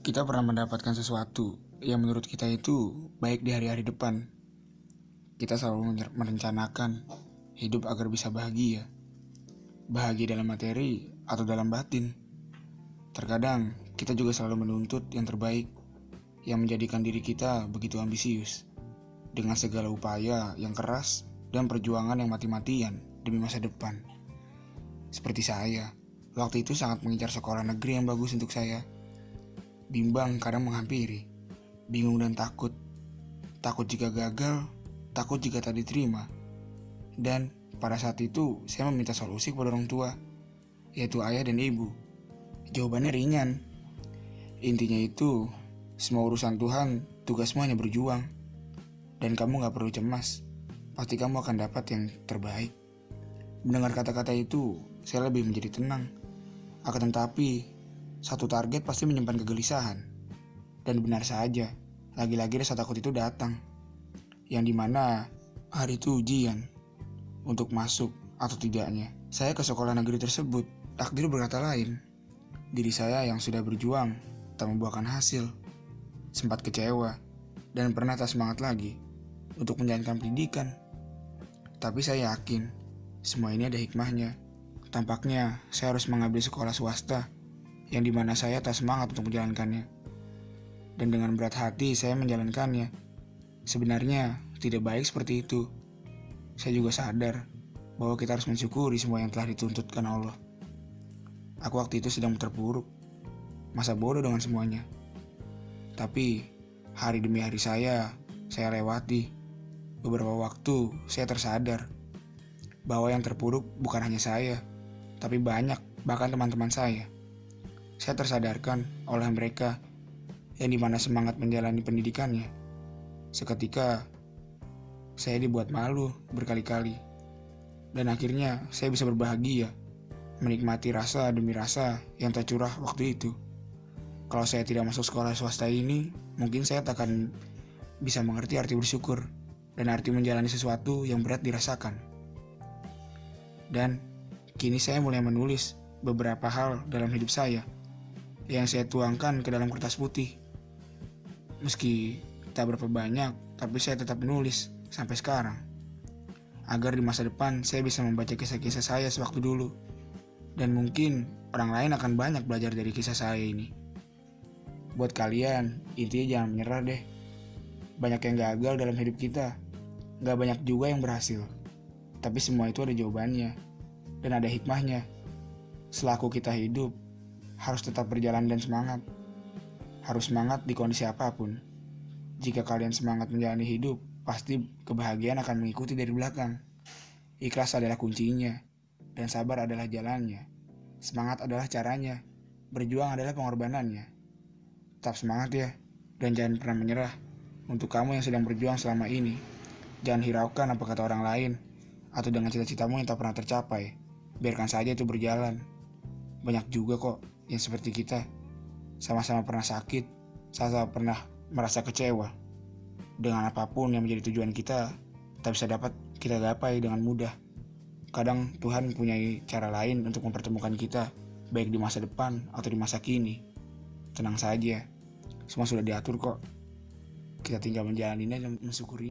Kita pernah mendapatkan sesuatu yang menurut kita itu baik di hari-hari depan. Kita selalu merencanakan hidup agar bisa bahagia. Bahagia dalam materi atau dalam batin. Terkadang kita juga selalu menuntut yang terbaik yang menjadikan diri kita begitu ambisius. Dengan segala upaya yang keras dan perjuangan yang mati-matian demi masa depan. Seperti saya, waktu itu sangat mengincar sekolah negeri yang bagus untuk saya bimbang kadang menghampiri, bingung dan takut. Takut jika gagal, takut jika tak diterima. Dan pada saat itu saya meminta solusi kepada orang tua, yaitu ayah dan ibu. Jawabannya ringan. Intinya itu, semua urusan Tuhan, tugasmu hanya berjuang. Dan kamu gak perlu cemas, pasti kamu akan dapat yang terbaik. Mendengar kata-kata itu, saya lebih menjadi tenang. Akan tetapi, satu target pasti menyimpan kegelisahan. Dan benar saja, lagi-lagi rasa takut itu datang. Yang di mana hari itu ujian untuk masuk atau tidaknya. Saya ke sekolah negeri tersebut, takdir berkata lain. Diri saya yang sudah berjuang tak membuahkan hasil. Sempat kecewa dan pernah tak semangat lagi untuk menjalankan pendidikan. Tapi saya yakin semua ini ada hikmahnya. Tampaknya saya harus mengambil sekolah swasta yang di mana saya tak semangat untuk menjalankannya. Dan dengan berat hati saya menjalankannya. Sebenarnya tidak baik seperti itu. Saya juga sadar bahwa kita harus mensyukuri semua yang telah dituntutkan Allah. Aku waktu itu sedang terpuruk, masa bodoh dengan semuanya. Tapi hari demi hari saya, saya lewati. Beberapa waktu saya tersadar bahwa yang terpuruk bukan hanya saya, tapi banyak, bahkan teman-teman saya. Saya tersadarkan oleh mereka yang di mana semangat menjalani pendidikannya. Seketika, saya dibuat malu berkali-kali. Dan akhirnya saya bisa berbahagia, menikmati rasa demi rasa yang tercurah waktu itu. Kalau saya tidak masuk sekolah swasta ini, mungkin saya tak akan bisa mengerti arti bersyukur dan arti menjalani sesuatu yang berat dirasakan. Dan kini saya mulai menulis beberapa hal dalam hidup saya yang saya tuangkan ke dalam kertas putih. Meski tak berapa banyak, tapi saya tetap menulis sampai sekarang. Agar di masa depan saya bisa membaca kisah-kisah saya sewaktu dulu. Dan mungkin orang lain akan banyak belajar dari kisah saya ini. Buat kalian, intinya jangan menyerah deh. Banyak yang gagal dalam hidup kita. Gak banyak juga yang berhasil. Tapi semua itu ada jawabannya. Dan ada hikmahnya. Selaku kita hidup, harus tetap berjalan dan semangat. Harus semangat di kondisi apa pun. Jika kalian semangat menjalani hidup, pasti kebahagiaan akan mengikuti dari belakang. Ikhlas adalah kuncinya, dan sabar adalah jalannya. Semangat adalah caranya, berjuang adalah pengorbanannya. Tetap semangat ya, dan jangan pernah menyerah. Untuk kamu yang sedang berjuang selama ini, jangan hiraukan apa kata orang lain, atau dengan cita-citamu yang tak pernah tercapai. Biarkan saja itu berjalan. Banyak juga kok yang seperti kita sama-sama pernah sakit, sama-sama pernah merasa kecewa. Dengan apa pun yang menjadi tujuan kita, tak bisa dapat kita gapai dengan mudah. Kadang Tuhan punya cara lain untuk mempertemukan kita, baik di masa depan atau di masa kini. Tenang saja, semua sudah diatur kok. Kita tinggal menjalaninya dan mensyukuri.